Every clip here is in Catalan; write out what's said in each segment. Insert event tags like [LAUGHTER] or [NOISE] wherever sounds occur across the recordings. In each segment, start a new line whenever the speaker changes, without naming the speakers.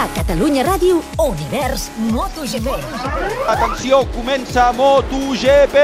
A Catalunya Ràdio, Univers MotoGP.
Atenció, comença MotoGP.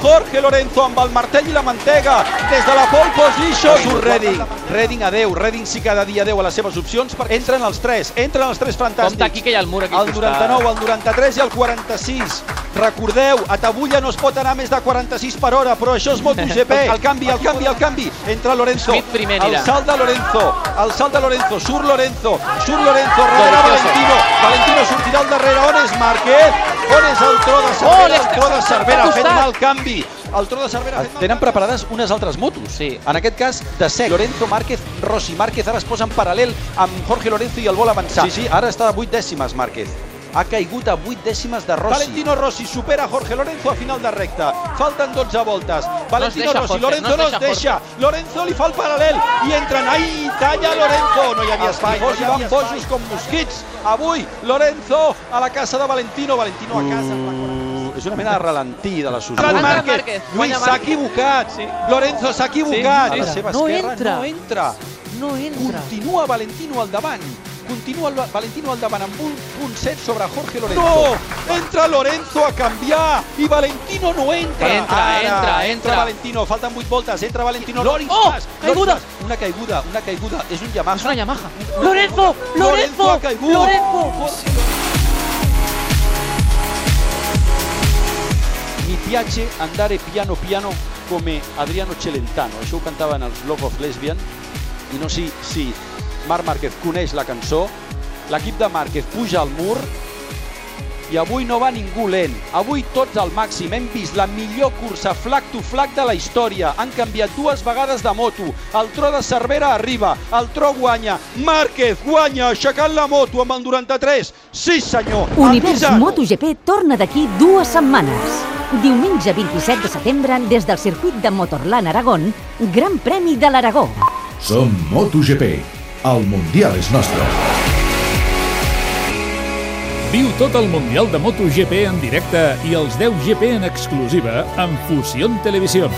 Jorge Lorenzo amb el martell i la mantega. Des de la pole position. Surt Redding. Redding a 10. Redding sí cada dia 10 a les seves opcions. perquè Entren els tres. Entren els tres fantàstics.
Compte aquí que hi ha el mur aquí al
El
costat.
99, el 93 i el 46. Recordeu, a Tabulla no es pot anar més de 46 per hora, però això és MotoGP. [LAUGHS] El canvi, el canvi, el canvi. Entra Lorenzo. El salt de Lorenzo. El salt de Lorenzo. Surt Lorenzo. Surt Lorenzo. Darrere
Delicioso.
Valentino. Valentino sortirà al darrere. On és Márquez? On és el tro de
Oh,
Cervera?
l'he-
el tro de Cervera
costat.
mal canvi. El tro de Cervera ha fet mal Tenen preparades unes altres motos.
Sí.
En aquest cas, de sec. Lorenzo Márquez, Rossi. Márquez ara es posa en paral·lel amb Jorge Lorenzo i el vol avançar. Sí, sí, ara està a 8 dècimes, Márquez. Ha caigut a 8 dècimes de Rossi. Valentino Rossi supera Jorge Lorenzo a final de recta. Falten 12 voltes. Valentino
deixa
Rossi,
Jorge,
Lorenzo
no
no
es deixa
deixa. Lorenzo li fa el paral·lel i entren. Ai, talla Lorenzo. No hi havia espai. No hi van bojos com mosquits. Avui, Lorenzo a la casa de Valentino. Valentino a casa. 46. És una mena de ralentí de la Suzuki. Márquez.
Márquez,
Lluís s'ha equivocat.
Sí.
Lorenzo s'ha equivocat.
Sí,
A la seva
No
esquerra
entra.
no entra.
No entra.
Continua Valentino al davant. Continua el Valentino al davant amb un 7 sobre Jorge Lorenzo. No! Entra Lorenzo a canviar i Valentino no entra.
Entra, entra, entra.
Valentino, falten 8 voltes, entra Valentino. Loris
Oh, caiguda.
Una caiguda, una caiguda. És un Yamaha.
És una Yamaha. Lorenzo!
Lorenzo
Lorenzo! Lorenzo!
Mi piace andare piano piano come Adriano Celentano. Això ho cantaven els Love of Lesbian. I no sé si Marc Márquez coneix la cançó. L'equip de Márquez puja al mur i avui no va ningú lent. Avui tots al màxim. Hem vist la millor cursa flag to flag de la història. Han canviat dues vegades de moto. El tro de Cervera arriba. El tro guanya. Márquez guanya aixecant la moto amb el 93. Sí, senyor.
Univers. MotoGP torna d'aquí dues setmanes. Diumenge 27 de setembre, des del circuit de Motorland Aragón, Gran Premi de l'Aragó.
Som MotoGP. El Mundial és nostre.
Viu tot el Mundial de MotoGP en directe i els 10 GP en exclusiva amb Fusión Televisión.